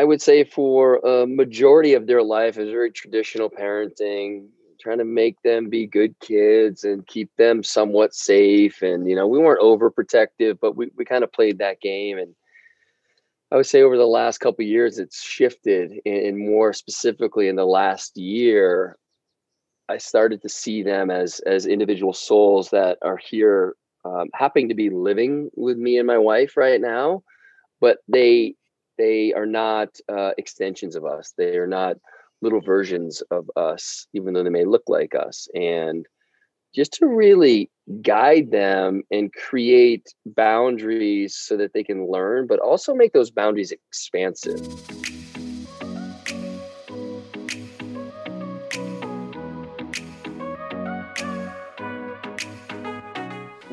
I would say for a majority of their life is very traditional parenting, trying to make them be good kids and keep them somewhat safe. And, you know, we weren't overprotective, but we, we kind of played that game. And I would say over the last couple years, it's shifted. And more specifically in the last year, I started to see them as as individual souls that are here, um, happening to be living with me and my wife right now, but they they are not uh, extensions of us. They are not little versions of us, even though they may look like us. And just to really guide them and create boundaries so that they can learn, but also make those boundaries expansive.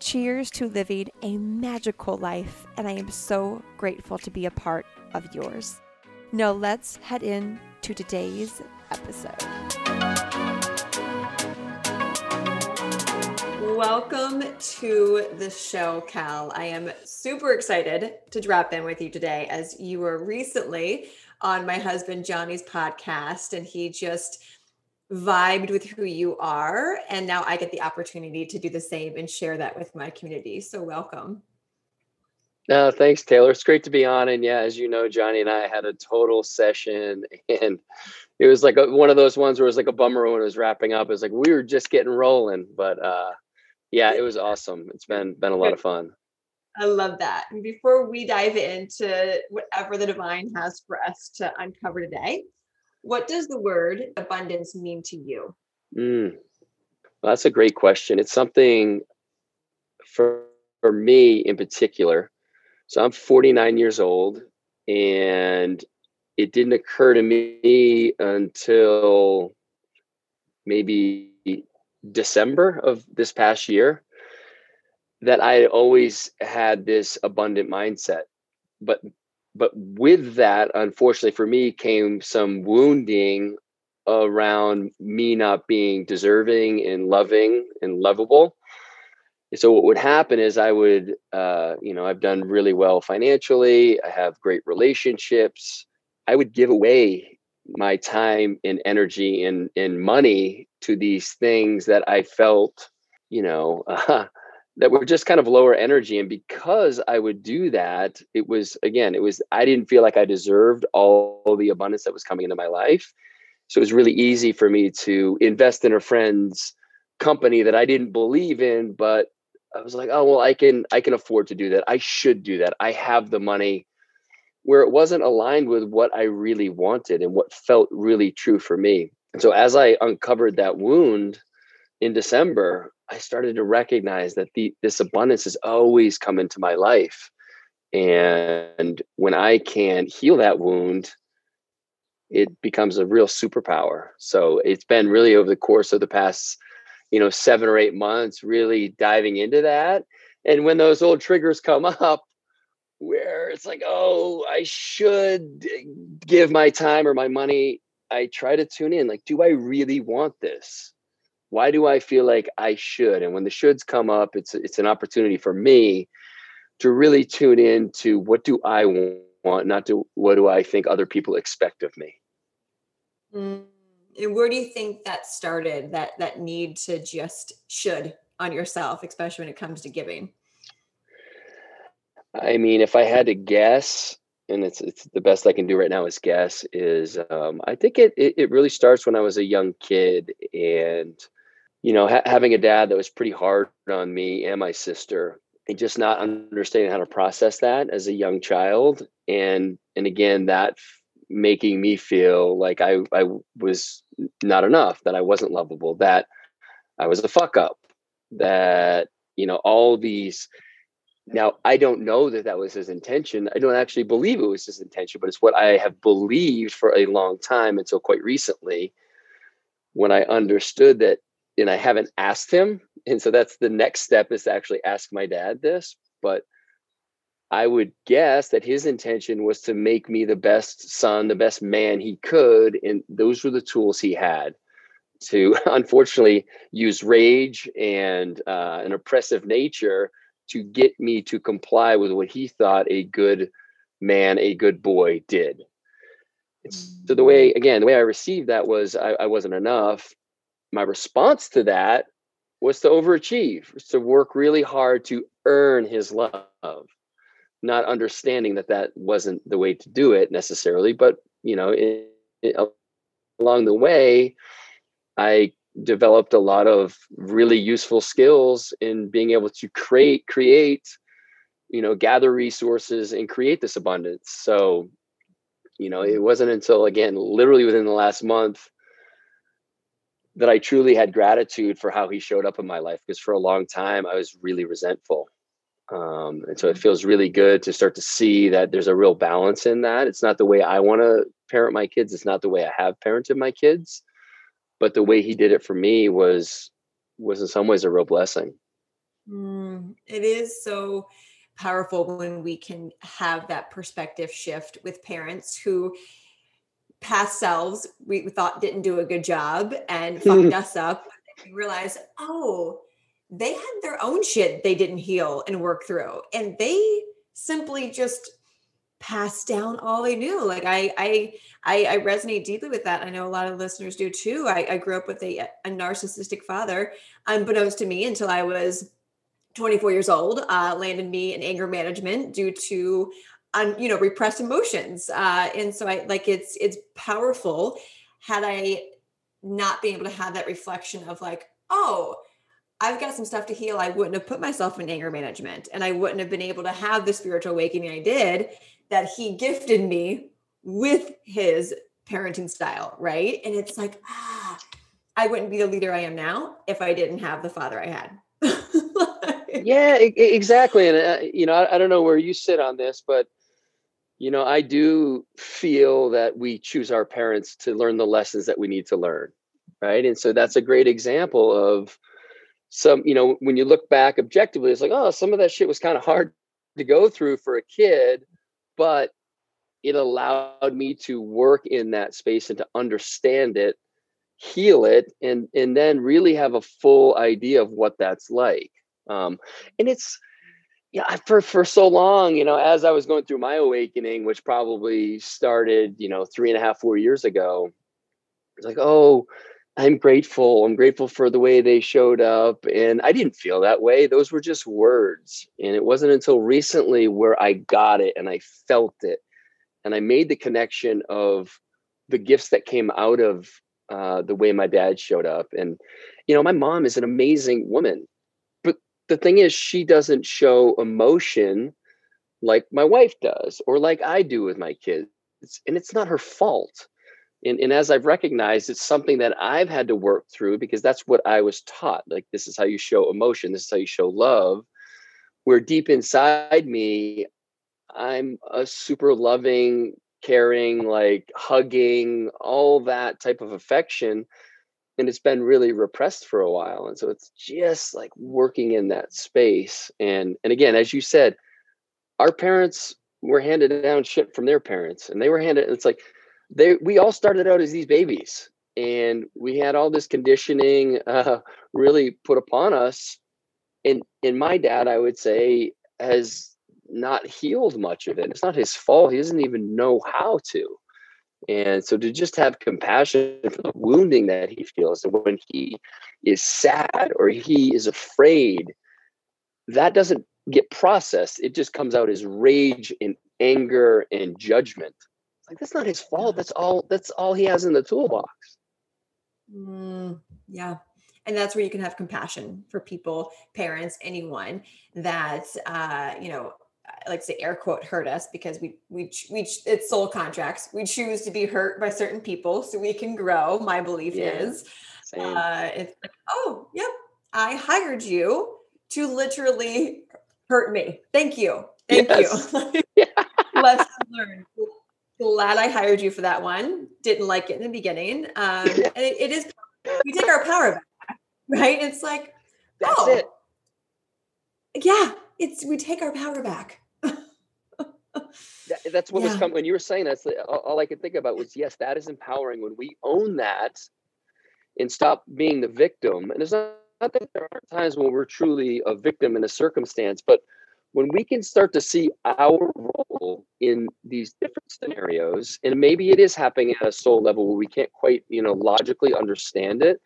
Cheers to living a magical life, and I am so grateful to be a part of yours. Now, let's head in to today's episode. Welcome to the show, Cal. I am super excited to drop in with you today as you were recently on my husband Johnny's podcast, and he just vibed with who you are. And now I get the opportunity to do the same and share that with my community. So, welcome. No, thanks, Taylor. It's great to be on. And yeah, as you know, Johnny and I had a total session, and it was like a, one of those ones where it was like a bummer when it was wrapping up. It was like we were just getting rolling, but uh, yeah, it was awesome. It's been been a lot of fun. I love that. And before we dive into whatever the divine has for us to uncover today, what does the word abundance mean to you? Mm, well, that's a great question. It's something for, for me in particular. So I'm 49 years old, and it didn't occur to me until maybe December of this past year that I always had this abundant mindset. But but with that, unfortunately for me, came some wounding around me not being deserving and loving and lovable. So what would happen is I would, uh, you know, I've done really well financially. I have great relationships. I would give away my time and energy and, and money to these things that I felt, you know, uh, that were just kind of lower energy. And because I would do that, it was, again, it was, I didn't feel like I deserved all the abundance that was coming into my life. So it was really easy for me to invest in a friend's company that I didn't believe in, but I was like, oh, well, I can, I can afford to do that. I should do that. I have the money where it wasn't aligned with what I really wanted and what felt really true for me. And so as I uncovered that wound in December, I started to recognize that the this abundance has always come into my life. And when I can heal that wound, it becomes a real superpower. So it's been really over the course of the past, you know, seven or eight months, really diving into that. And when those old triggers come up, where it's like, oh, I should give my time or my money, I try to tune in. Like, do I really want this? Why do I feel like I should? And when the shoulds come up, it's it's an opportunity for me to really tune in to what do I want, not to what do I think other people expect of me. Mm. And where do you think that started? That that need to just should on yourself, especially when it comes to giving. I mean, if I had to guess, and it's it's the best I can do right now is guess is um, I think it, it, it really starts when I was a young kid and you know, ha- having a dad that was pretty hard on me and my sister, and just not understanding how to process that as a young child, and and again that f- making me feel like I I was not enough, that I wasn't lovable, that I was a fuck up, that you know all these now, I don't know that that was his intention. I don't actually believe it was his intention, but it's what I have believed for a long time until quite recently when I understood that, and I haven't asked him. And so that's the next step is to actually ask my dad this. But I would guess that his intention was to make me the best son, the best man he could. And those were the tools he had to unfortunately use rage and uh, an oppressive nature to get me to comply with what he thought a good man, a good boy did. So the way, again, the way I received that was I, I wasn't enough. My response to that was to overachieve, was to work really hard to earn his love, not understanding that that wasn't the way to do it necessarily. But you know, it, it, along the way, I developed a lot of really useful skills in being able to create create you know gather resources and create this abundance so you know it mm-hmm. wasn't until again literally within the last month that i truly had gratitude for how he showed up in my life because for a long time i was really resentful. Um, and so it mm-hmm. feels really good to start to see that there's a real balance in that. It's not the way i want to parent my kids it's not the way i have parented my kids but the way he did it for me was was in some ways a real blessing. Mm, it is so powerful when we can have that perspective shift with parents who past selves we thought didn't do a good job and fucked us up and realize oh they had their own shit they didn't heal and work through and they simply just passed down all they knew. Like I, I, I, I, resonate deeply with that. I know a lot of listeners do too. I, I grew up with a, a narcissistic father, unbeknownst to me until I was 24 years old, uh, landed me in anger management due to, um, you know, repress emotions. Uh, and so I like it's, it's powerful. Had I not been able to have that reflection of like, oh, I've got some stuff to heal. I wouldn't have put myself in anger management and I wouldn't have been able to have the spiritual awakening I did that he gifted me with his parenting style, right? And it's like, ah, I wouldn't be the leader I am now if I didn't have the father I had. yeah, exactly. And, uh, you know, I, I don't know where you sit on this, but, you know, I do feel that we choose our parents to learn the lessons that we need to learn. Right. And so that's a great example of some, you know, when you look back objectively, it's like, oh, some of that shit was kind of hard to go through for a kid but it allowed me to work in that space and to understand it heal it and and then really have a full idea of what that's like um and it's yeah for for so long you know as i was going through my awakening which probably started you know three and a half four years ago it's like oh i'm grateful. I'm grateful for the way they showed up. And i didn't feel that way. Those were just words. And it wasn't until recently where i got it and i felt it. And I made the connection of the gifts that came out of uh, the way my dad showed up. And, you know, my mom is an amazing woman, the thing is, she doesn't show emotion like my wife does or like I do with my kids. And it's not her fault. And, and as I've recognized, it's something that I've had to work through because that's what I was taught. Like, this is how you show emotion, this is how you show love. Where deep inside me, I'm a super loving, caring, like hugging, all that type of affection. And it's been really repressed for a while. And so it's just like working in that space. And and again, as you said, our parents were handed down shit from their parents. And they were handed, it's like they we all started out as these babies. And we had all this conditioning uh, really put upon us. And and my dad, I would say, has not healed much of it. It's not his fault. He doesn't even know how to. And so to just have compassion for the wounding that he feels, and when he is sad or he is afraid, that doesn't get processed. It just comes out as rage and anger and judgment. Like that's not his fault. That's all. That's all he has in the toolbox. Mm, yeah, and that's where you can have compassion for people parents anyone that uh you know like say air quote hurt us because we we we it's soul contracts we choose to be hurt by certain people so we can grow my belief yeah, is uh it's like oh yep i hired you to literally hurt me thank you thank yes. you yeah. lesson learned glad i hired you for that one didn't like it in the beginning um and it, it is we take our power back right? It's like, that's oh, it. Yeah, it's we take our power back. That, that's what yeah. was coming when you were saying that's all, all I could think about was yes, that is empowering when we own that and stop being the victim. And it's not, not that there are times when we're truly a victim in a circumstance, but when we can start to see our role in these different scenarios, and maybe it is happening at a soul level where we can't quite, you know, logically understand it,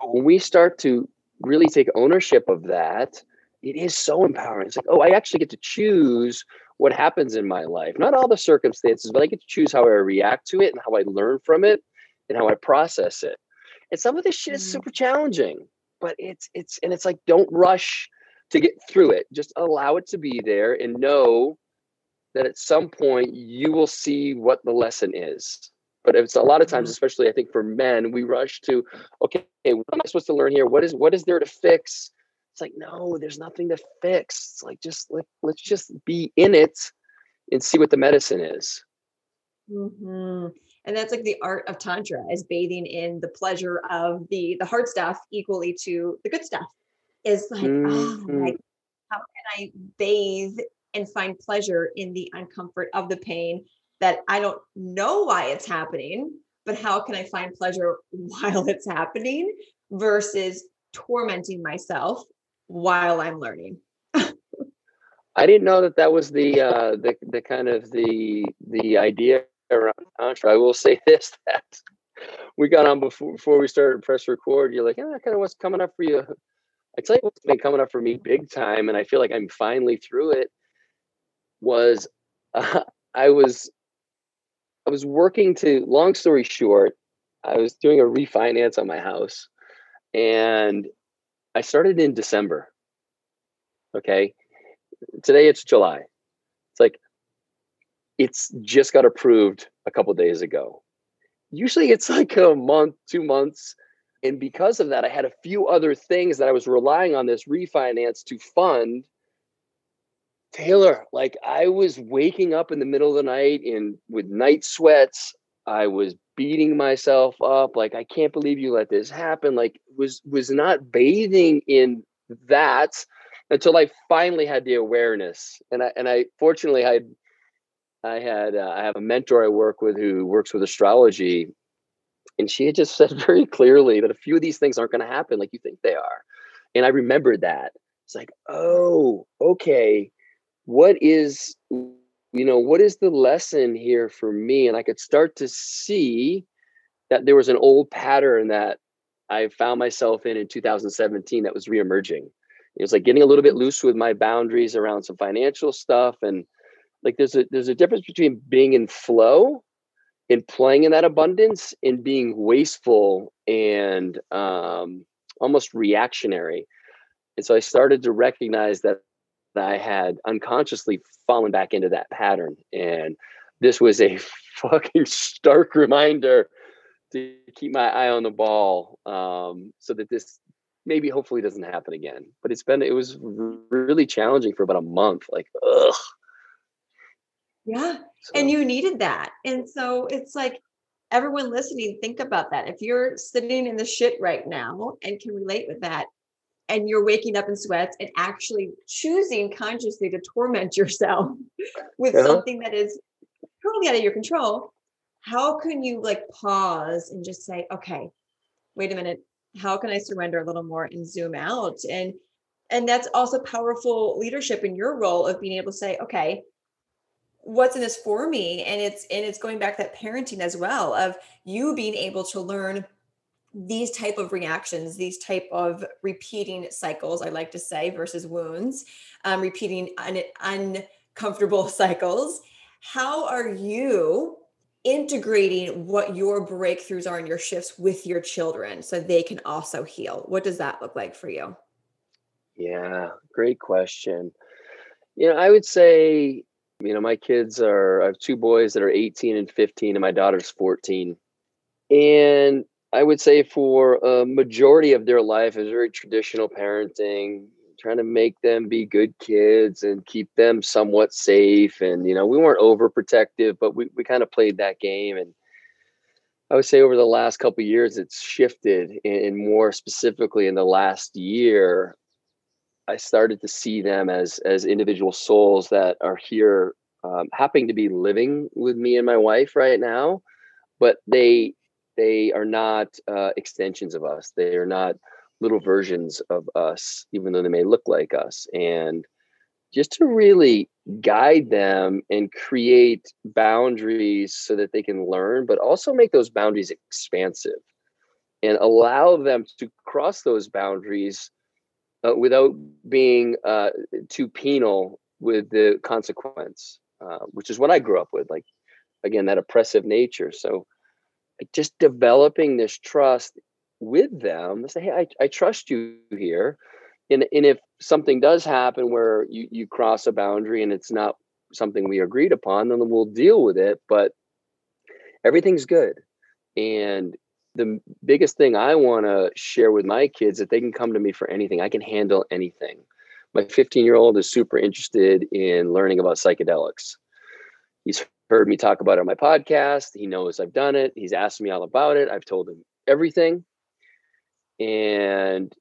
but when we start to really take ownership of that, it is so empowering. It's like, oh, I actually get to choose what happens in my life. Not all the circumstances, but I get to choose how I react to it and how I learn from it and how I process it. And some of this shit is mm-hmm. super challenging, but it's it's and it's like don't rush to get through it. Just allow it to be there and know that at some point you will see what the lesson is. But it's a lot of times, mm-hmm. especially I think for men, we rush to, okay, what am I supposed to learn here? What is what is there to fix? It's like, no, there's nothing to fix. It's like just let, let's just be in it and see what the medicine is. Mm-hmm. And that's like the art of tantra is bathing in the pleasure of the the hard stuff equally to the good stuff. Is like, mm-hmm. oh, like how can I bathe and find pleasure in the uncomfort of the pain that I don't know why it's happening, but how can I find pleasure while it's happening versus tormenting myself while I'm learning? I didn't know that that was the uh, the the kind of the the idea around tantra. I will say this that we got on before before we started press record. You're like, yeah, kind of what's coming up for you. I tell you what's been coming up for me big time, and I feel like I'm finally through it. Was uh, I was I was working to, long story short, I was doing a refinance on my house and I started in December. Okay. Today it's July. It's like, it's just got approved a couple days ago. Usually it's like a month, two months. And because of that, I had a few other things that I was relying on this refinance to fund Taylor, like I was waking up in the middle of the night in with night sweats. I was beating myself up. Like, I can't believe you let this happen. Like, was was not bathing in that until I finally had the awareness. And I and I fortunately I I had uh, I have a mentor I work with who works with astrology, and she had just said very clearly that a few of these things aren't going to happen like you think they are. And I remembered that. It's like, oh, okay what is you know what is the lesson here for me? And i could start to see that there was an old pattern that i found myself in in 2017 that was reemerging. It was like getting a little bit loose with my boundaries around some financial stuff and like there's a there's a difference between being in flow and playing in that abundance and being wasteful and um, almost reactionary. And so i started to recognize that I had unconsciously fallen back into that pattern. And this was a fucking stark reminder to keep my eye on the ball um, so that this maybe hopefully doesn't happen again. But it's been, it was really challenging for about a month. Like, ugh. Yeah. So. And you needed that. And so it's like, everyone listening, think about that. If you're sitting in the shit right now and can relate with that, and you're waking up in sweats and actually choosing consciously to torment yourself with uh-huh. something that is totally out of your control how can you like pause and just say okay wait a minute how can i surrender a little more and zoom out and and that's also powerful leadership in your role of being able to say okay what's in this for me and it's and it's going back that parenting as well of you being able to learn these type of reactions these type of repeating cycles i like to say versus wounds um, repeating un- uncomfortable cycles how are you integrating what your breakthroughs are and your shifts with your children so they can also heal. What does that look like for you? Yeah, great question. You know, I would say, you know, my kids are, I have two boys that are 18 and 15, and my daughter's 14. And I would say for a majority of their life is very traditional parenting, trying to make them be good kids and keep them somewhat safe. And, you know, we weren't overprotective, but we, we kind of played that game. And I would say over the last couple years, it's shifted. And more specifically in the last year, I started to see them as as individual souls that are here, um, happening to be living with me and my wife right now, but they they are not uh, extensions of us. They are not little versions of us, even though they may look like us. And just to really guide them and create boundaries so that they can learn, but also make those boundaries expansive and allow them to cross those boundaries uh, without being uh, too penal with the consequence, uh, which is what I grew up with. Like, again, that oppressive nature. So, just developing this trust with them say hey I, I trust you here. And, and if something does happen where you, you cross a boundary and it's not something we agreed upon then we'll deal with it but everything's good. And the biggest thing i want to share with my kids that they can come to me for anything. I can handle anything. My 15 year old is super interested in learning about psychedelics he's heard me talk about it on my podcast he knows i've done it he's asked me all about it i've told him everything and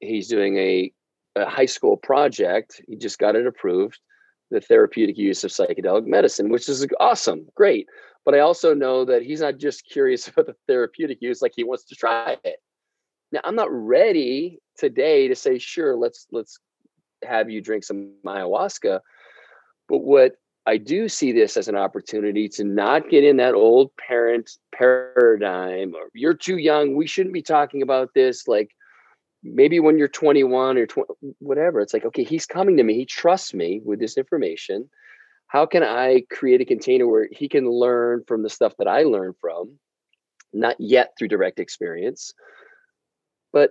he's doing a, a high school project. He just got it approved, the therapeutic use of psychedelic medicine, which is awesome, great. But I also know that he's not just curious about the therapeutic use, like he wants to try it. Now, I'm not ready today to say, sure, let's let's have you drink some ayahuasca. But what I do see this as an opportunity to not get in that old parent paradigm or you're too young. We shouldn't be talking about this. Like maybe when you're 21 or 20, whatever, it's like, okay, he's coming to me. He trusts me with this information. How can I create a container where he can learn from the stuff that I learn from? Not yet through direct experience, but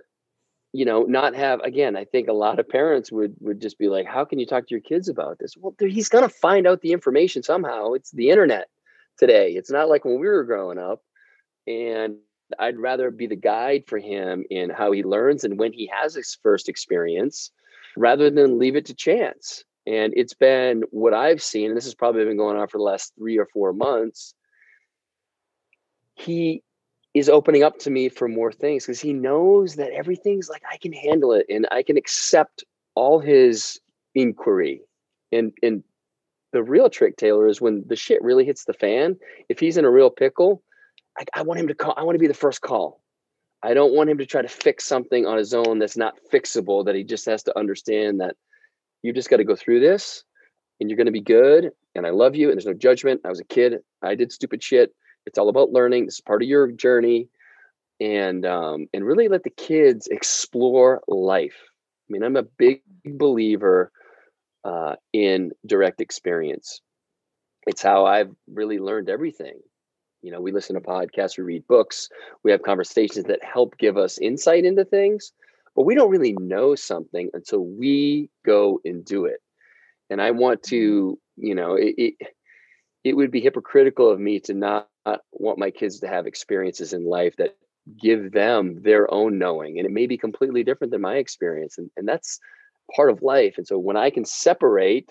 you know not have again i think a lot of parents would would just be like how can you talk to your kids about this? Well he's going to find out the information somehow. It's the internet today. It's not like when we were growing up and i'd rather be the guide for him in how he learns and when he has his first experience rather than leave it to chance. And it's been what i've seen and this has probably been going on for the last three or four months he is opening up to me for more things because he knows that everything's like I can handle it and I can accept all his inquiry. And and the real trick, Taylor, is when the shit really hits the fan. If he's in a real pickle, I, I want him to call. I want to be the first call. I don't want him to try to fix something on his own that's not fixable. That he just has to understand that you just got to go through this, and you're going to be good. And I love you, and there's no judgment. I was a kid. I did stupid shit it's all about learning. This is part of your journey, and um, and really let the kids explore life. I mean, I'm a big believer uh, in direct experience. It's how I've really learned everything. You know, we listen to podcasts, we read books, we have conversations that help give us insight into things, but we don't really know something until we go and do it. And I want to, you know, it, it, it would be hypocritical of me to not Uh, want my kids to have experiences in life that give them their own knowing and it may be completely different than my experience and, and that's part of life and so when i can separate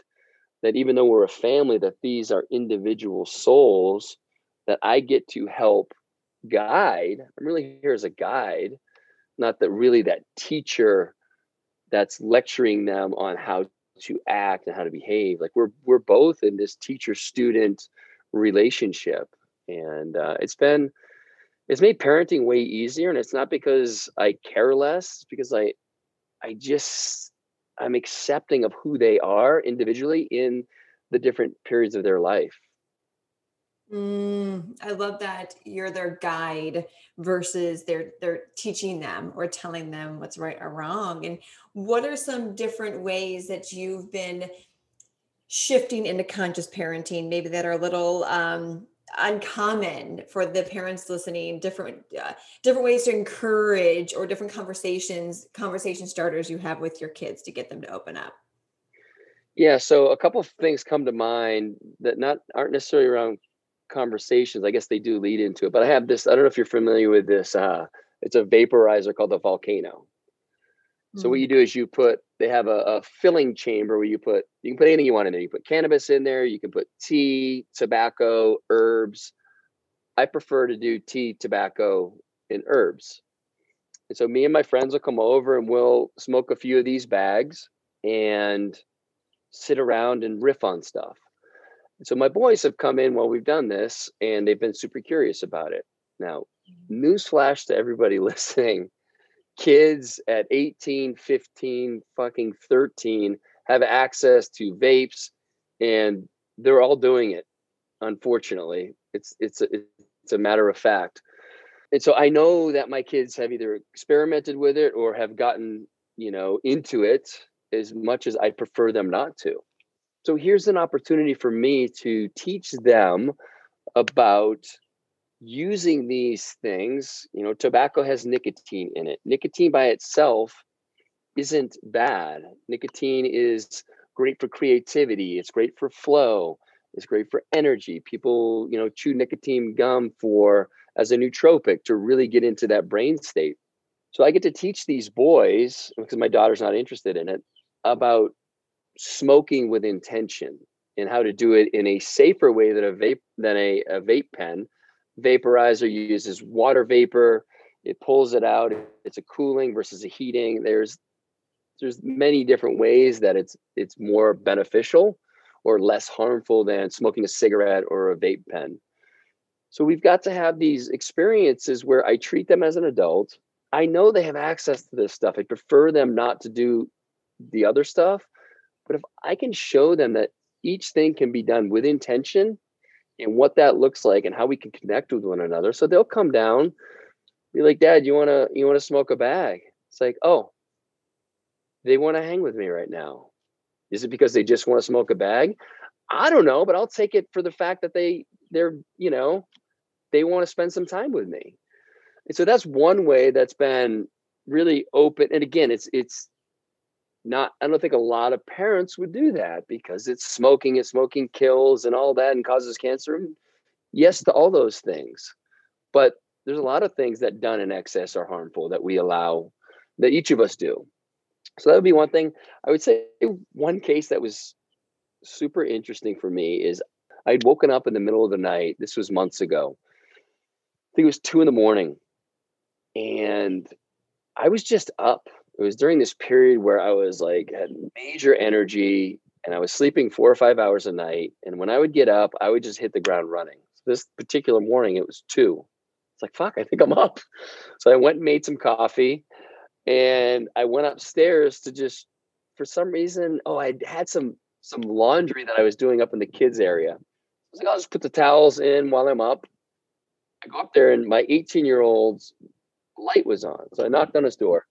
that even though we're a family that these are individual souls that i get to help guide i'm really here as a guide not that really that teacher that's lecturing them on how to act and how to behave like we're we're both in this teacher student relationship and uh, it's been it's made parenting way easier and it's not because i care less it's because i i just i'm accepting of who they are individually in the different periods of their life. Mm, i love that you're their guide versus they're they're teaching them or telling them what's right or wrong and what are some different ways that you've been shifting into conscious parenting maybe that are a little um, uncommon for the parents listening different uh, different ways to encourage or different conversations conversation starters you have with your kids to get them to open up. Yeah so a couple of things come to mind that not aren't necessarily around conversations. I guess they do lead into it but i have this i don't know if you're familiar with this uh it's a vaporizer called the volcano. So what mm. you do is you put they have a, a, filling chamber where you put you can put anything you want in there. You put cannabis in there, you can put tea, tobacco, herbs. I prefer to do tea, tobacco, and herbs. And so me and my friends will come over and we'll smoke a few of these bags and sit around and riff on stuff. And so my boys have come in while we've done this and they've been super curious about it. Now, mm. newsflash to everybody listening kids at 18, 15, fucking 13 have access to vapes and they're all doing it. Unfortunately, it's it's a, it's a matter of fact. And so I know that my kids have either experimented with it or have gotten, you know, into it as much as I prefer them not to. So here's an opportunity for me to teach them about using these things, you know, tobacco has nicotine in it. Nicotine by itself isn't bad. Nicotine is great for creativity, it's great for flow, it's great for energy. People, you know, chew nicotine gum for as a nootropic to really get into that brain state. So I get to teach these boys because my daughter's not interested in it about smoking with intention and how to do it in a safer way than a vape than a, a vape pen vaporizer uses water vapor. It pulls it out. It's a cooling versus a heating. There's there's many different ways that it's it's more beneficial or less harmful than smoking a cigarette or a vape pen. So we've got to have these experiences where i treat them as an adult. I know they have access to this stuff. I prefer them not to do the other stuff. But if i can show them that each thing can be done with intention and what that looks like and how we can connect with one another. So they'll come down, be like, Dad, you wanna you wanna smoke a bag? It's like, oh, they want to hang with me right now. Is it because they just want to smoke a bag? I don't know, but I'll take it for the fact that they they're, you know, they want to spend some time with me. And so that's one way that's been really open. And again, it's it's not i don't think a lot of parents would do that because it's smoking and smoking kills and all that and causes cancer yes to all those things. But there's a lot of things that done in excess are harmful that we allow that each of us do. So that would be one thing. I would say one case that was super interesting for me is i'd woken up in the middle of the night this was months ago. I think it was two in the morning. And i was just up it was during this period where I was like had major energy and I was sleeping four or five hours a night. And when I would get up, I would just hit the ground running. So this particular morning, it was two. It's like, fuck, I think I'm up. So I went and made some coffee and I went upstairs to just, for some reason, oh, I had some some laundry that I was doing up in the kids area. I was like, I'll just put the towels in while I'm up. I go up there and my 18 year old's light was on. So I knocked on his door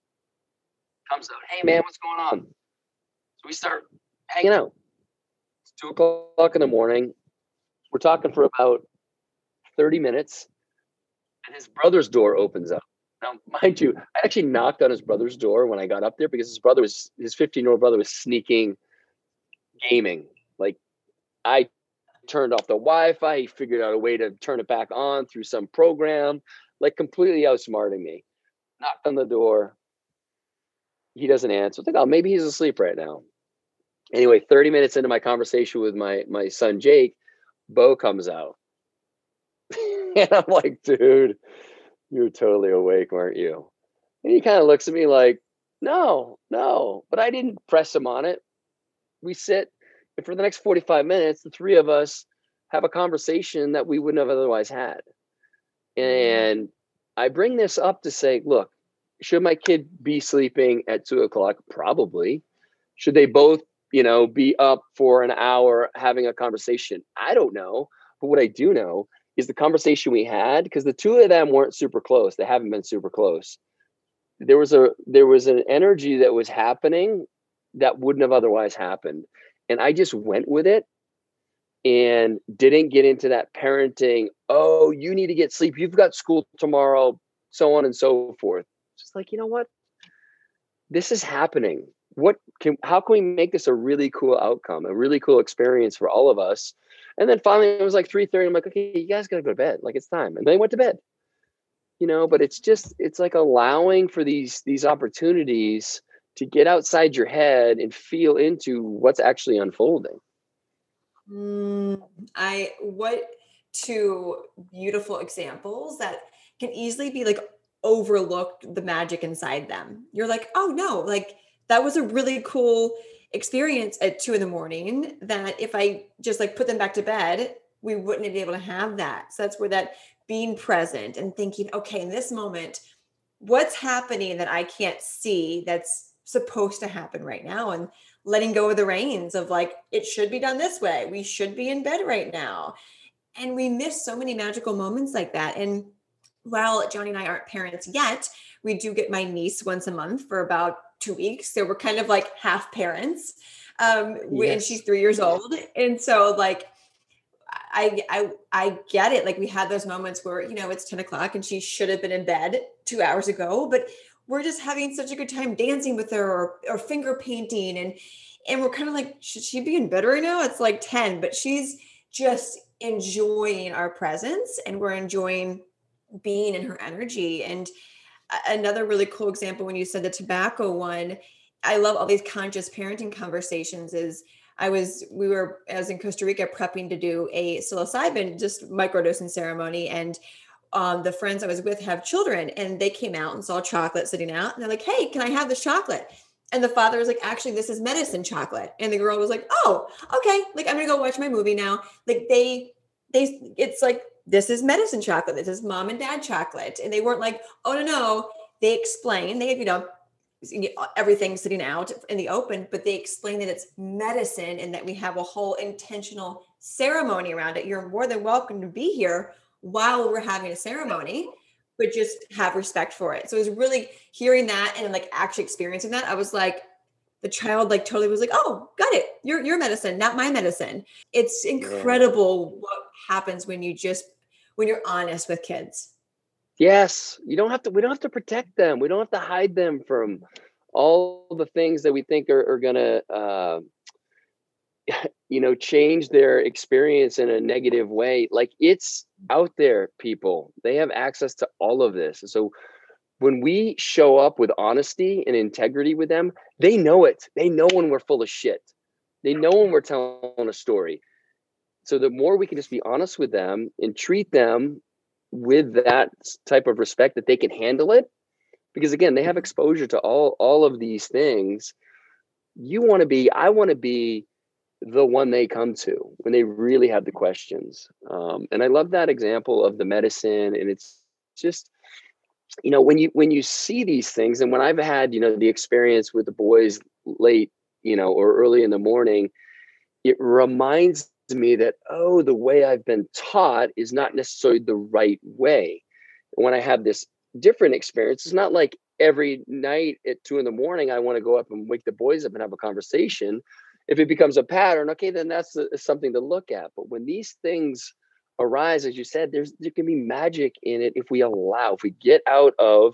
comes out, hey man, what's going on? So we start hanging out. It's two o'clock in the morning. We're talking for about 30 minutes, and his brother's door opens up. Now, mind you, I actually knocked on his brother's door when I got up there because his brother was his 15 year old brother was sneaking gaming. Like I turned off the Wi-Fi, he figured out a way to turn it back on through some program, like completely outsmarting me. Knocked on the door, he doesn't answer. I think, oh, maybe he's asleep right now. Anyway, 30 minutes into my conversation with my my son Jake, Bo comes out. and I'm like, dude, you're totally awake, weren't you? And he kind of looks at me like, no, no. But I didn't press him on it. We sit, and for the next 45 minutes, the three of us have a conversation that we wouldn't have otherwise had. Mm-hmm. And I bring this up to say, look, should my kid be sleeping at two o'clock? Probably. Should they both, you know, be up for an hour having a conversation? I don't know. But what I do know is the conversation we had, because the two of them weren't super close. They haven't been super close. There was a there was an energy that was happening that wouldn't have otherwise happened. And I just went with it. and didn't get into that parenting, oh, you need to get sleep, you've got school tomorrow, so on and so forth. Just like, you know what? This is happening. What can how can we make this a really cool outcome, a really cool experience for all of us? And then finally it was like 3 30. I'm like, okay, you guys gotta go to bed. Like it's time. And they went to bed. You know, but it's just it's like allowing for these these opportunities to get outside your head and feel into what's actually unfolding. Mm, I what two beautiful examples that can easily be like overlooked the magic inside them. You're like, oh no, like that was a really cool experience at two in the morning that if I just like put them back to bed, we wouldn't be able to have that. So that's where that being present and thinking, okay, in this moment, what's happening that I can't see that's supposed to happen right now? And letting go of the reins of like, it should be done this way. We should be in bed right now. And we miss so many magical moments like that. And while Johnny and I aren't parents yet, we do get my niece once a month for about two weeks. So we're kind of like half parents. Um, yes. and she's three years old. And so like I I I get it. Like we had those moments where, you know, it's 10 o'clock and she should have been in bed two hours ago, but we're just having such a good time dancing with her or, or finger painting and and we're kind of like, should she be in bed right now? It's like 10, but she's just enjoying our presence and we're enjoying being in her energy. And another really cool example when you said the tobacco one, I love all these conscious parenting conversations is I was we were as in Costa Rica prepping to do a psilocybin just microdosing ceremony and um, the friends I was with have children and they came out and saw chocolate sitting out and they're like, Hey, can I have this chocolate? And the father was like, actually, this is medicine chocolate. And the girl was like, oh, okay. Like, I'm going to go watch my movie now. Like, they, they, it's like, this is medicine chocolate. This is mom and dad chocolate. And they weren't like, oh, no, no. They explain, they, have, you know, everything sitting out in the open, but they explain that it's medicine and that we have a whole intentional ceremony around it. You're more than welcome to be here while we're having a ceremony but just have respect for it. So it was really hearing that and like actually experiencing that. I was like, the child like totally was like, oh, got it. Your your medicine, not my medicine. It's incredible yeah. what happens when you just when you're honest with kids. Yes, you don't have to. We don't have to protect them. We don't have to hide them from all the things that we think are, are gonna uh, you know change their experience in a negative way like it's out there people they have access to all of this so when we show up with honesty and integrity with them they know it they know when we're full of shit they know when we're telling a story so the more we can just be honest with them and treat them with that type of respect that they can handle it because again they have exposure to all all of these things you want to be i want to be the one they come to when they really have the questions. Um, and I love that example of the medicine. And it's just, you know, when you when you see these things, and when I've had, you know, the experience with the boys late, you know, or early in the morning, it reminds me that oh, the way I've been taught is not necessarily the right way. When I have this different experience, it's not like every night at two in the morning I want to go up and wake the boys up and have a conversation if it becomes a pattern, okay, then that's a, something to look at. But when these things arise, as you said, there's there can be magic in it if we allow, if we get out of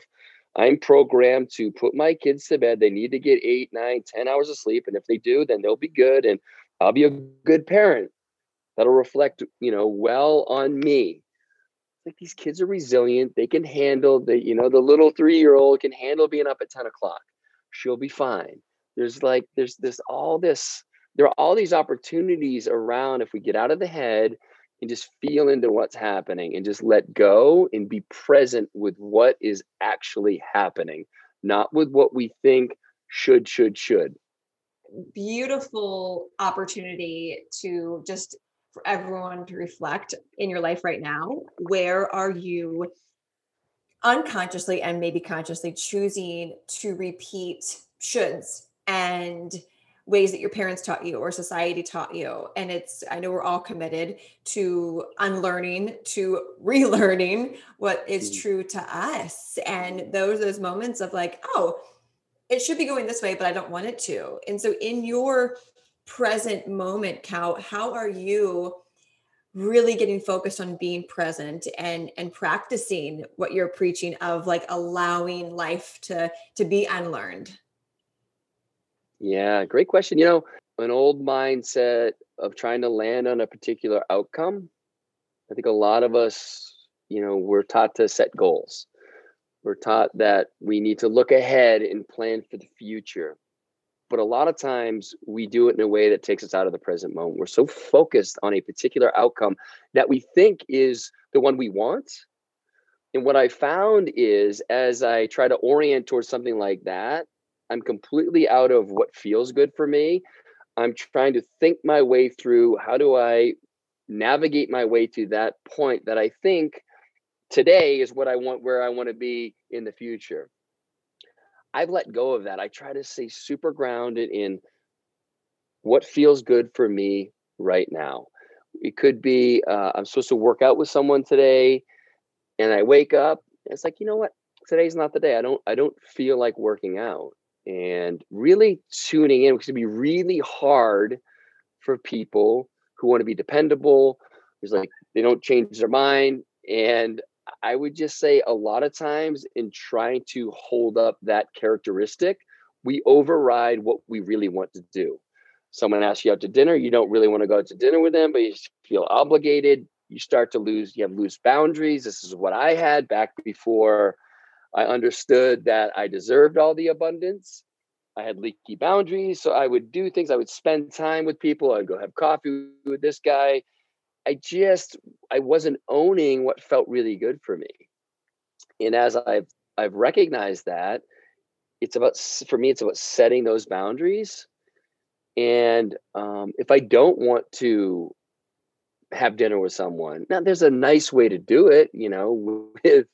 I'm programmed to put my kids to bed. They need to get eight, nine, ten hours of sleep. And if they do, then they'll be good. And I'll be a good parent. That'll reflect, you know, well on me. Like these kids are resilient. They can handle the, you know, the little three-year-old can handle being up at 10 o'clock. She'll be fine. There's like, there's this all this there are all these opportunities around if we get out of the head and just feel into what's happening and just let go and be present with what is actually happening, not with what we think should, should, should. Beautiful opportunity to just for everyone to reflect in your life right now. Where are you unconsciously and maybe consciously choosing to repeat shoulds and ways that your parents taught you or society taught you and it's i know we're all committed to unlearning to relearning what is mm. true to us and those those moments of like oh it should be going this way but i don't want it to and so in your present moment, Cal, how are you really getting focused on being present and and practicing what you're preaching of like allowing life to to be unlearned? Yeah, great question. You know, an old mindset of trying to land on a particular outcome. I think a lot of us, you know, we're taught to set goals. We're taught that we need to look ahead and plan for the future. But a lot of times we do it in a way that takes us out of the present moment. We're so focused on a particular outcome that we think is the one we want. And what I found is as I try to orient towards something like that, I'm completely out of what feels good for me. I'm trying to think my way through how do I navigate my way to that point that I think today is what I want, where I want to be in the future. I've let go of that. I try to stay super grounded in what feels good for me right now. It could be uh, I'm supposed to work out with someone today, and I wake up. it's like you know what? Today's not the day. I don't. I don't feel like working out and really tuning in because it'd be really hard for people who want to be dependable. It's like they don't change their mind. And I would just say a lot of times in trying to hold up that characteristic, we override what we really want to do. Someone asks you out to dinner, you don't really want to go out to dinner with them, but you feel obligated. You start to lose, you have loose boundaries. This is what I had back before I understood that I deserved all the abundance. I had leaky boundaries. So I would do things. I would spend time with people. I'd go have coffee with this guy. I just I wasn't owning what felt really good for me. And as I've I've recognized that, it's about for me, it's about setting those boundaries. And um, if I don't want to have dinner with someone, now there's a nice way to do it, you know, with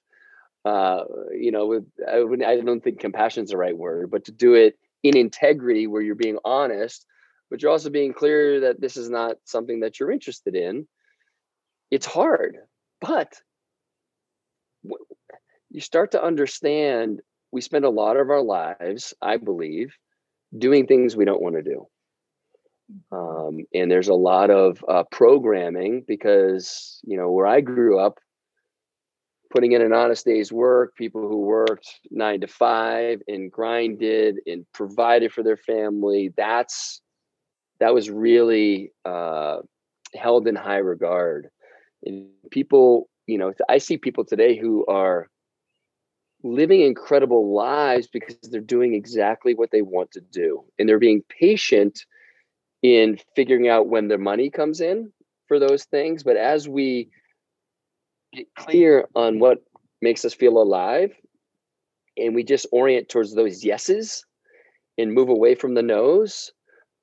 uh, you know, with I, I don't think compassion is the right word, but to do it in integrity where you're being honest, but you're also being clear that this is not something that you're interested in. It's hard, but you start to understand we spend a lot of our lives, I believe, doing things we don't want to do. Um, and there's a lot of uh, programming because, you know, where I grew up, putting in an honest day's work, people who worked nine to five and grinded and provided for their family. That's that was really uh, held in high regard. People, you know, I see people today who are living incredible lives because they're doing exactly what they want to do. And they're being patient in figuring out when their money comes in for those things. But as we get clear on what makes us feel alive and we just orient towards those yeses and move away from the no's,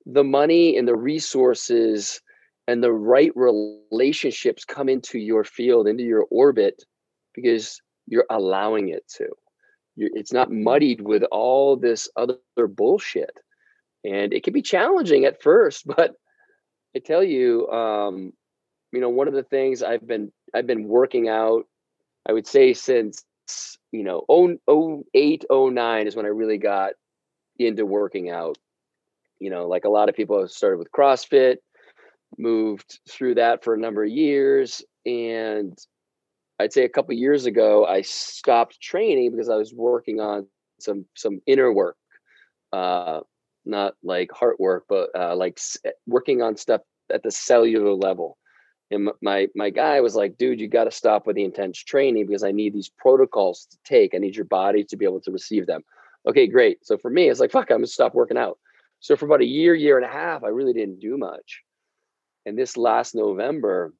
the money and the resources and the right relationships come into your field, into your orbit, because you're allowing it to. You're, it's not muddied with all this other bullshit. And it can be challenging at first, but I tell you, um, you know, one of the things I've been I've been working out, I would say since you know 08, 09 is when I really got into working out. You know, like a lot of people have started with CrossFit, moved through that for a number of years. And I'd say a couple years ago, I stopped training because I was working on some some inner work, uh, not like heart work, but uh, like working on stuff at the cellular level. And my my guy was like dude you got to stop with the intense training because i need these protocols to take. I need your body to be able to receive them. Okay great. So for me it's like fuck i'm gonna stop working out. So for about a year year and a half i really didn't do much and this last november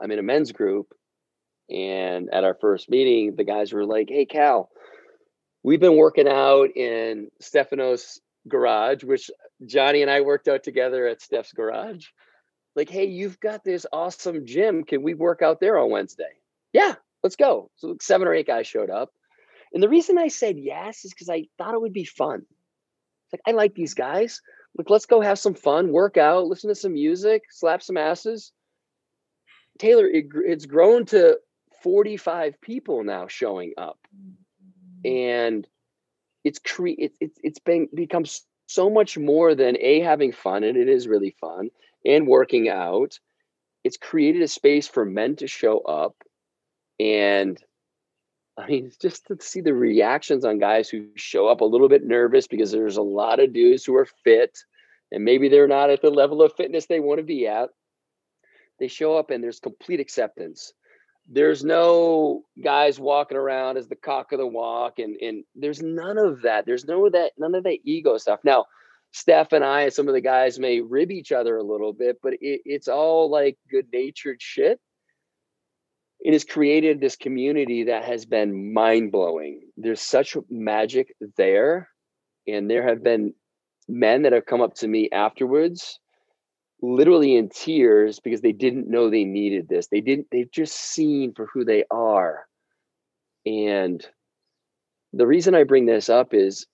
i'm in a men's group and at our first meeting the guys were like hey cal we've been working out in stefanos garage which johnny and i worked out together at steph's garage like, hey, you've got this awesome gym. Can we work out there on Wednesday? Yeah, let's go. So seven or eight guys showed up. And the reason I said yes is because I thought it would be fun. Like, I like these guys. Like, let's go have some fun, work out, listen to some music, slap some asses. Taylor, it, it's grown to 45 people now showing up. And it's cre- it's it's it's been become so much more than a having fun and it is really fun and working out it's created a space for men to show up and I mean, just to see the reactions on guys who show up a little bit nervous because there's a lot of dudes who are fit and maybe they're not at the level of fitness they want to be at. They show up and there's complete acceptance. There's no guys walking around as the cock of the walk, and and there's none of that. There's no that none of that ego stuff. Now, Steph and I and some of the guys may rib each other a little bit, but it, it's all like good natured shit it has created this community that has been mind blowing. There's such magic there. And there have been men that have come up to me afterwards, literally in tears because they didn't know they needed this. They didn't, they've just seen for who they are. And the reason I bring this up is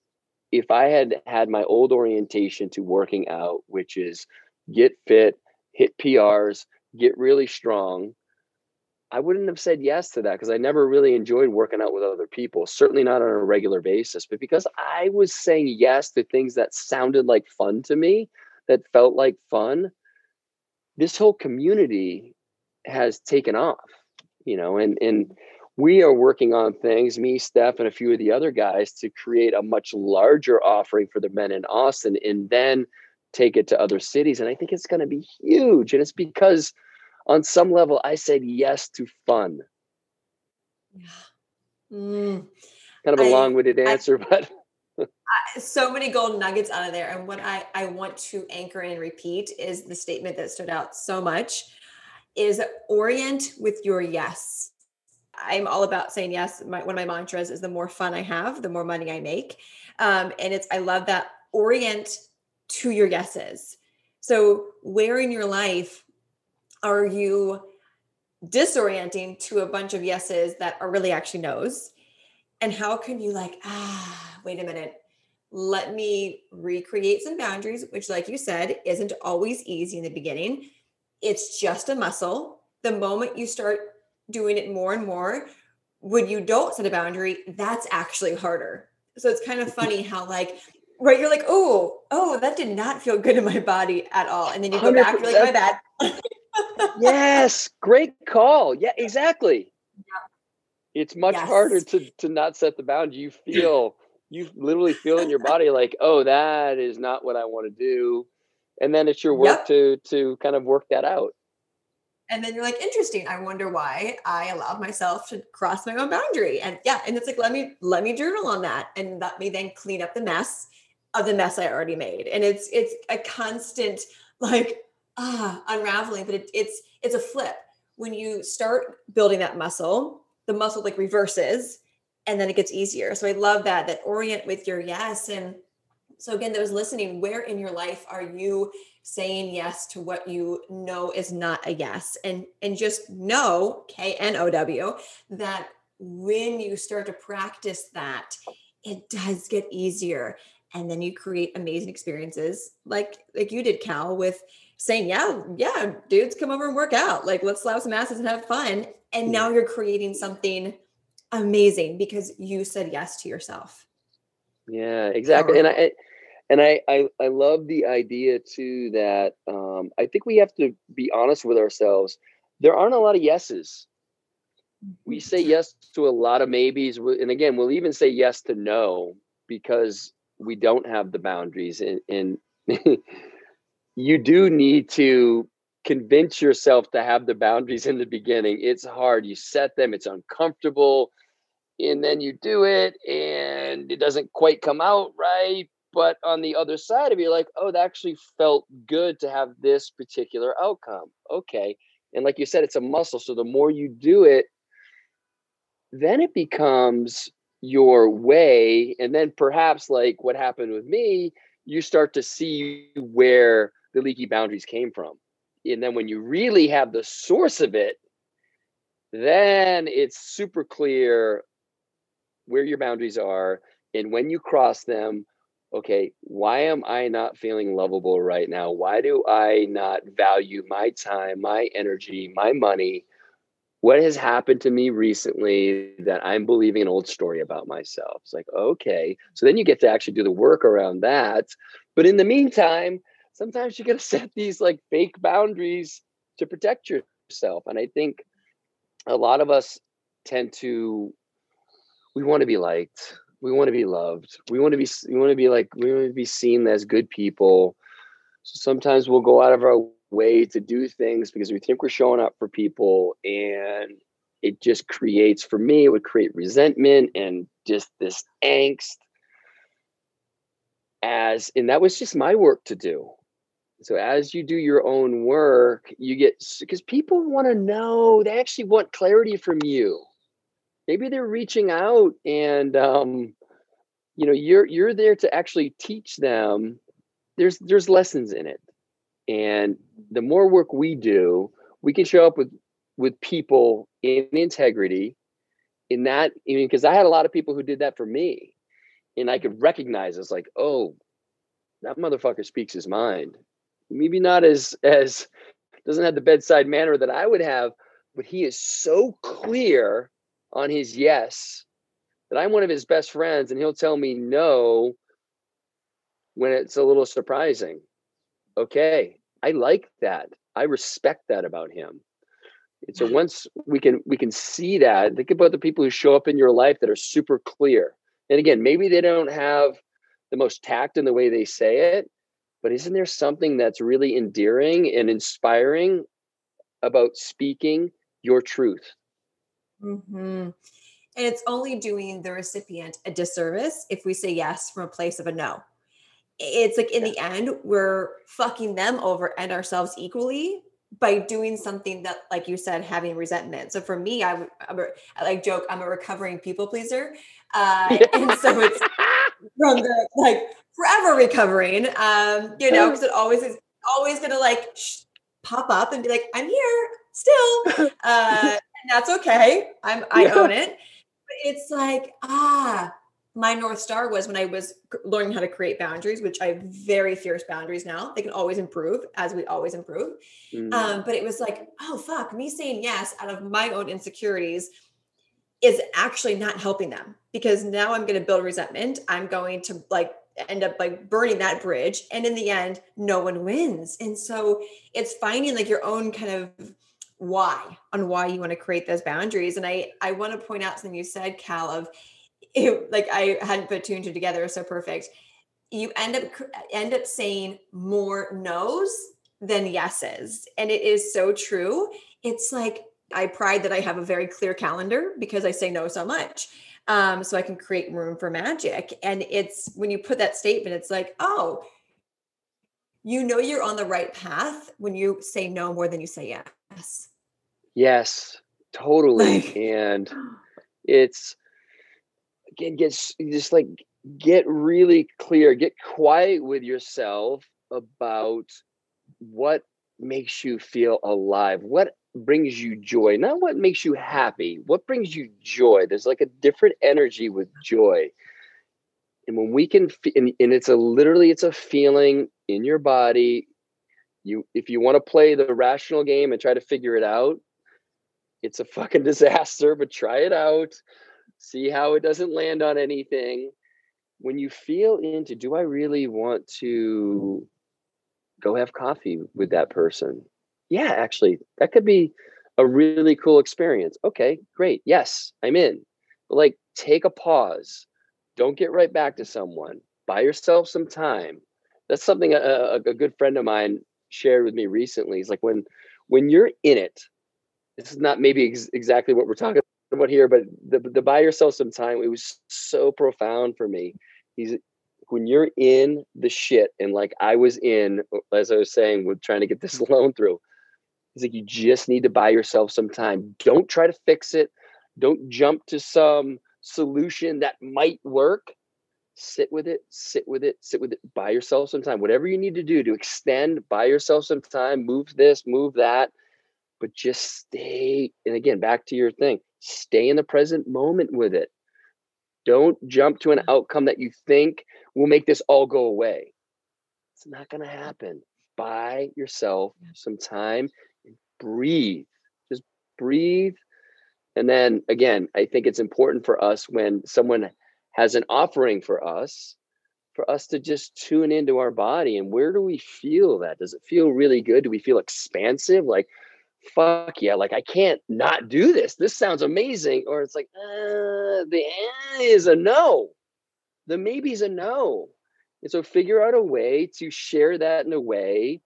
if I had had my old orientation to working out, which is get fit, hit PRs, get really strong, I wouldn't have said yes to that because I never really enjoyed working out with other people, certainly not on a regular basis. But because I was saying yes to things that sounded like fun to me, that felt like fun, this whole community has taken off, you know, and and we are working on things, me, Steph, and a few of the other guys to create a much larger offering for the men in Austin and then take it to other cities. And I think it's going to be huge. And it's because on some level, I said yes to fun. Yeah. Mm. Kind of a long-winded answer, I, but so many gold nuggets out of there. And what I, I want to anchor and repeat is the statement that stood out so much is orient with your yes. I'm all about saying yes. My, one of my mantras is the more fun I have, the more money I make. Um, and it's, I love that orient to your yeses. So where in your life are you disorienting to a bunch of yeses that are really actually no's? And how can you like, ah, wait a minute, let me recreate some boundaries, which, like you said, isn't always easy in the beginning. It's just a muscle. The moment you start doing it more and more, when you don't set a boundary, that's actually harder. So it's kind of funny how, like, right, you're like, oh, oh, that did not feel good in my body at all. And then you go back, you're like, my bad yes, great call. Yeah, exactly. Yeah. It's much yes. harder to to not set the boundary. You feel you literally feel in your body like, oh, that is not what I want to do. And then it's your work yep. to to kind of work that out. And then you're like, interesting. I wonder why I allowed myself to cross my own boundary. And yeah, and it's like, let me let me journal on that. And let me then clean up the mess of the mess I already made. And it's it's a constant like ah unraveling but it, it's it's a flip. When you start building that muscle the muscle like reverses and then it gets easier. So i love that that orient with your yes and so again those listening where in your life are you saying yes to what you know is not a yes? And and just know k-n-o-w that when you start to practice that it does get easier. And then you create amazing experiences like like you did cal with saying, yeah, yeah, dudes, come over and work out. Like, let's slap some asses and have fun. And now you're creating something amazing because you said yes to yourself. Yeah, exactly. And I, and I, I, I love the idea too that um, I think we have to be honest with ourselves. There aren't a lot of yeses. We say mm-hmm. yes to a lot of maybes, and again, we'll even say yes to no because we don't have the boundaries. And, and you do need to convince yourself to have the boundaries in the beginning. It's hard. You set them, it's uncomfortable, and then you do it and it doesn't quite come out right. But on the other side of it, you're like, oh, that actually felt good to have this particular outcome. Okay. And like you said, it's a muscle. So the more you do it, then it becomes your way. And then perhaps, like what happened with me, you start to see where the leaky boundaries came from. And then when you really have the source of it, then it's super clear where your boundaries are. And when you cross them, okay, why am I not feeling lovable right now? Why do I not value my time, my energy, my money? What has happened to me recently that I'm believing an old story about myself? It's like, okay. So then you get to actually do the work around that But in the meantime, sometimes you got to set these like fake boundaries to protect yourself. And I think a lot of us tend to we want to be liked we want to be loved we want to be we want to be like we want to be seen as good people so sometimes we'll go out of our way to do things because we think we're showing up for people and it just creates for me it would create resentment and just this angst as and that was just my work to do so as you do your own work you get because people want to know they actually want clarity from you. Maybe they're reaching out and um, you know you're you're there to actually teach them. There's there's lessons in it. And the more work we do we can show up with with people in integrity in that I mean because I had a lot of people who did that for me. And I could recognize it's like oh that motherfucker speaks his mind maybe not as as doesn't have the bedside manner that I would have but he is so clear on his yes that I'm one of his best friends and he'll tell me no when it's a little surprising. Okay, I like that. I respect that about him. And so mm-hmm. once we can we can see that, think about the people who show up in your life that are super clear. And again, maybe they don't have the most tact in the way they say it, but isn't there something that's really endearing and inspiring about speaking your truth? Mm-hmm. And it's only doing the recipient a disservice if we say yes from a place of a no. It's like in the end, we're fucking them over and ourselves equally by doing something that, like you said, having resentment. So for me, I, I'm a, I like joke, I'm a recovering people pleaser. Uh, and so it's from the like forever recovering, um, you know, because it always is always gonna like sh- pop up and be like, I'm here still. Uh, and that's okay. I'm I yeah. own it But it's like, ah, my North Star was when I was learning how to create boundaries, which I have very fierce boundaries now. They can always improve as we always improve. Mm. Um, but it was like, oh, fuck, me saying yes out of my own insecurities is actually not helping them because now I'm going to build resentment. I'm going to like end up like burning that bridge. And in the end, no one wins. And so it's finding like your own kind of why on why you want to create those boundaries. And I I want to point out something you said, Cal, of it, like I hadn't put two and two together. So perfect. You end up end up saying more no's than yeses, and it is so true. It's like I pride that I have a very clear calendar because I say no so much. Um, so I can create room for magic. And it's when you put that statement, it's like, oh, you know you're on the right path when you say no more than you say yes. Yes, totally. Like, and it's again, get just like get really clear, get quiet with yourself about what makes you feel alive, what brings you joy, not what makes you happy, what brings you joy. There's like a different energy with joy. And when we can, and, and it's a literally, it's a feeling in your body. You, if you want to play the rational game and try to figure it out, it's a fucking disaster, but try it out. See how it doesn't land on anything. When you feel into, do I really want to go have coffee with that person? Yeah, actually, that could be a really cool experience. Okay, great. Yes, I'm in. But like, take a pause. Don't get right back to someone. Buy yourself some time. That's something a, a good friend of mine shared with me recently. He's like, when when you're in it, this is not maybe ex- exactly what we're talking about here, but the, the buy yourself some time, it was so profound for me. He's when you're in the shit and like I was in, uh, as I was saying, with trying to get this loan through, he's like, you just need to buy yourself some time. Don't try to fix it. Don't jump to some solution that might work. Sit with it, sit with it, sit with it. Buy yourself some time. Whatever you need to do to extend, buy yourself some time, move this, move that but just stay and again back to your thing stay in the present moment with it don't jump to an mm-hmm. outcome that you think will make this all go away it's not going to happen buy yourself some time breathe just breathe and then again i think it's important for us when someone has an offering for us for us to just tune into our body and where do we feel that? Does it feel really good? Do we feel expansive? Like, fuck yeah, like I can't not do this. This sounds amazing. Or it's like, uh, the eh is a no. The maybe is a no. And so figure out a way to share that in a way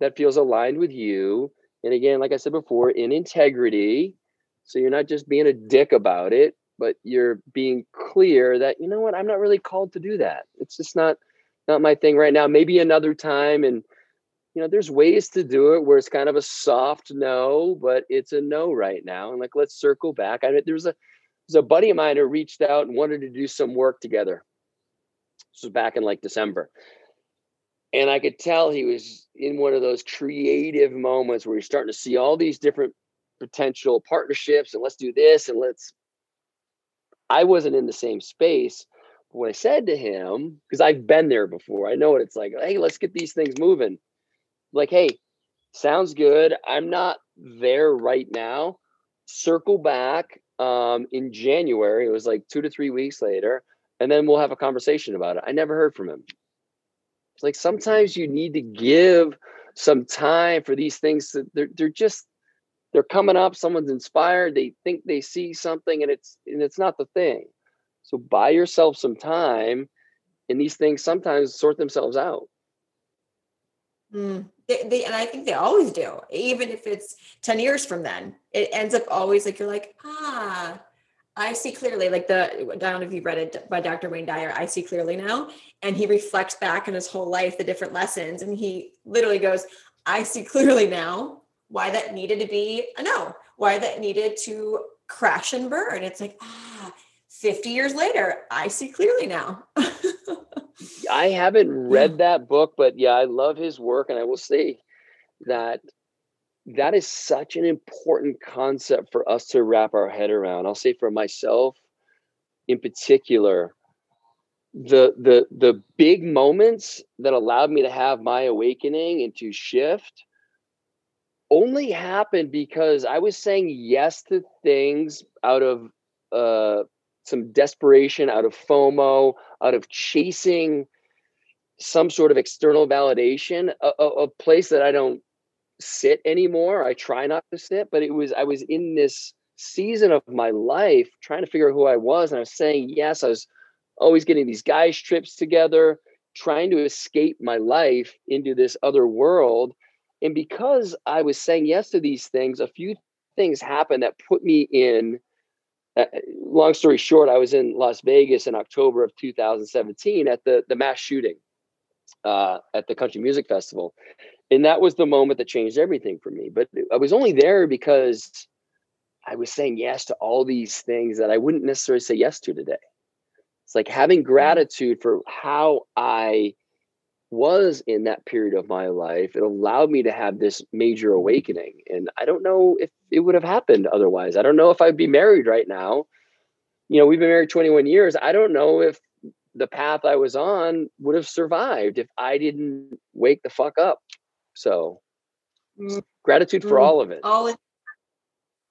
that feels aligned with you. And again, like I said before, in integrity. So you're not just being a dick about it, but you're being clear that, you know what, I'm not really called to do that. It's just not not my thing right now. Maybe another time and you know, there's ways to do it where it's kind of a soft no, but it's a no right now. And like, let's circle back. I there was a there's a buddy of mine who reached out and wanted to do some work together. This was back in like December. And I could tell he was in one of those creative moments where he's starting to see all these different potential partnerships and let's do this and let's. I wasn't in the same space. But what I said to him, because I've been there before, I know what it's like. Hey, let's get these things moving. Like, hey, sounds good. I'm not there right now. Circle back um, in January. It was like two to three weeks later, and then we'll have a conversation about it. I never heard from him. It's like sometimes you need to give some time for these things. To, they're they're just they're coming up. Someone's inspired. They think they see something, and it's and it's not the thing. So buy yourself some time, and these things sometimes sort themselves out. Mm, they, they, and I think they always do, even if it's 10 years from then, it ends up always like, you're like, ah, I see clearly. Like the, I don't know if you've read it by Dr. Wayne Dyer, I see clearly now. And he reflects back in his whole life, the different lessons. And he literally goes, I see clearly now why that needed to be a no, why that needed to crash and burn. It's like, ah, 50 years later, I see clearly now. I haven't read that book, but yeah, I love his work, and I will say that that is such an important concept for us to wrap our head around. I'll say for myself in particular, the the the big moments that allowed me to have my awakening and to shift only happened because I was saying yes to things out of uh, some desperation, out of FOMO, out of chasing some sort of external validation, a, a, a, place that I don't sit anymore. I try not to sit, but it was I was in this season of my life trying to figure out who I was, and I was saying yes. I was always getting these guys trips together, trying to escape my life into this other world. And because I was saying yes to these things, a few things happened that put me in uh, long story short, I was in Las Vegas in October of 2017 at the the mass shooting uh, at the Country Music Festival, and that was the moment that changed everything for me. But I was only there because I was saying yes to all these things that I wouldn't necessarily say yes to today. It's like having mm-hmm. gratitude for how I was in that period of my life, it allowed me to have this major awakening. And I don't know if it would have happened otherwise. I don't know if I'd be married right now. You know, we've been married 21 years. I don't know if the path I was on would have survived if I didn't wake the fuck up. So, mm. gratitude for mm. all of it. All in,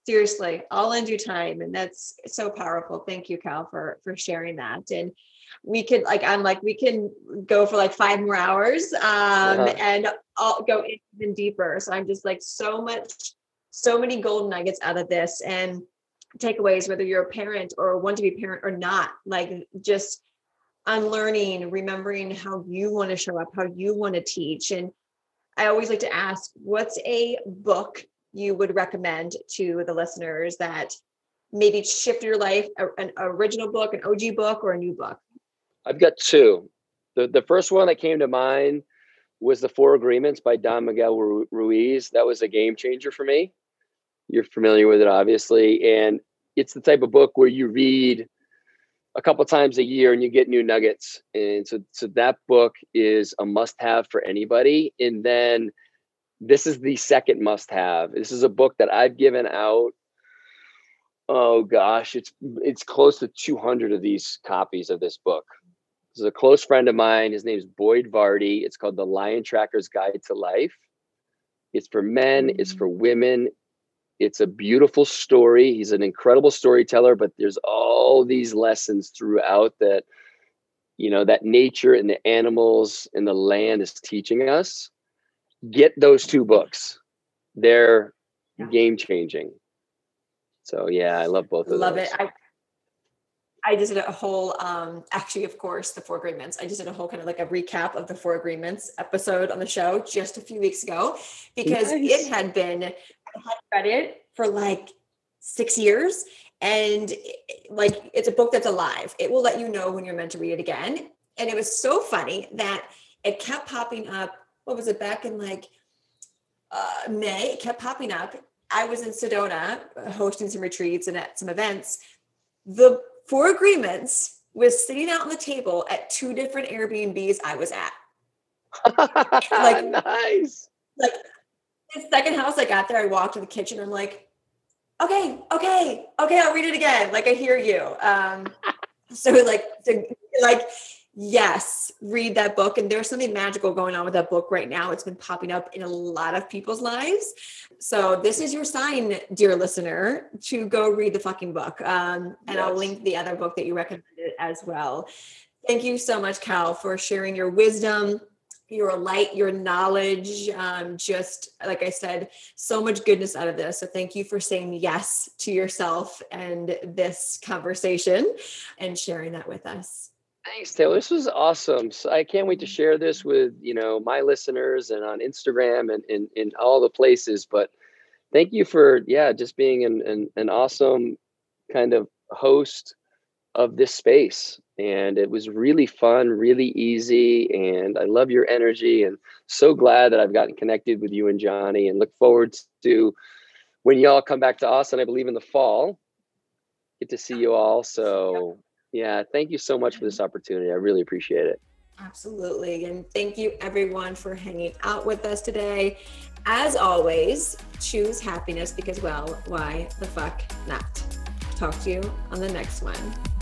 seriously, all in due time, and that's so powerful. Thank you, Cal, for for sharing that. And we could like i'm like we can go for like five more hours um uh-huh. and i'll go even deeper so i'm just like so much so many golden nuggets out of this and takeaways whether you're a parent or a want to be parent or not like just unlearning remembering how you want to show up how you want to teach and i always like to ask what's a book you would recommend to the listeners that maybe shift your life an original book an og book or a new book I've got two. The the first one that came to mind was the Four Agreements by Don Miguel Ruiz. That was a game changer for me. You're familiar with it, obviously, and it's the type of book where you read a couple times a year and you get new nuggets. And so, so that book is a must-have for anybody. And then this is the second must-have. This is a book that I've given out oh gosh it's it's close to 200 of these copies of this book this is a close friend of mine. His name is Boyd Varty. It's called The Lion Tracker's Guide to Life. It's for men, mm-hmm. it's mm. for women. It's a beautiful story. He's an incredible storyteller, but there's all these lessons throughout that you know that nature and the animals and the land is teaching us get those two books they're yeah. game changing so yeah i love both of them. love those. it I, I just did a whole um actually of course the four agreements i just did a whole kind of like a recap of the four agreements episode on the show just a few weeks ago because nice. it had been had read it for like six years and like it's a book that's alive. It will let you know when you're meant to read it again. And it was so funny that it kept popping up what was it back in like uh, may it kept popping up. I was in sedona hosting some retreats and at some events. The four agreements was sitting out on the table at two different airbnbs i was at. Like nice. like the second house i got there i walked to the kitchen i'm like okay, okay, okay, I'll read it again. Like I hear you. Um, so like, so, like, yes, read that book. And there's something magical going on with that book right now. It's been popping up in a lot of people's lives. So this is your sign, dear listener, to go read the fucking book. Um, and yes. I'll link the other book that you recommended as well. Thank you so much, Cal, for sharing your wisdom your light, your knowledge. Um, just like I said, so much goodness out of this. So thank you for saying yes to yourself and this conversation and sharing that with us. Thanks, Taylor. This was awesome. So I can't wait to share this with you know my listeners and on Instagram and in, all the places. But thank you for yeah, just being an, an, an awesome kind of host of this space and it was really fun really easy and i love your energy and so glad that i've gotten connected with you and johnny and look forward to when y'all come back to austin i believe in the fall. Get to see you all so yeah thank you so much for this opportunity. I really appreciate it. Absolutely and thank you everyone for hanging out with us today. As always choose happiness because well why the fuck not? Talk to you on the next one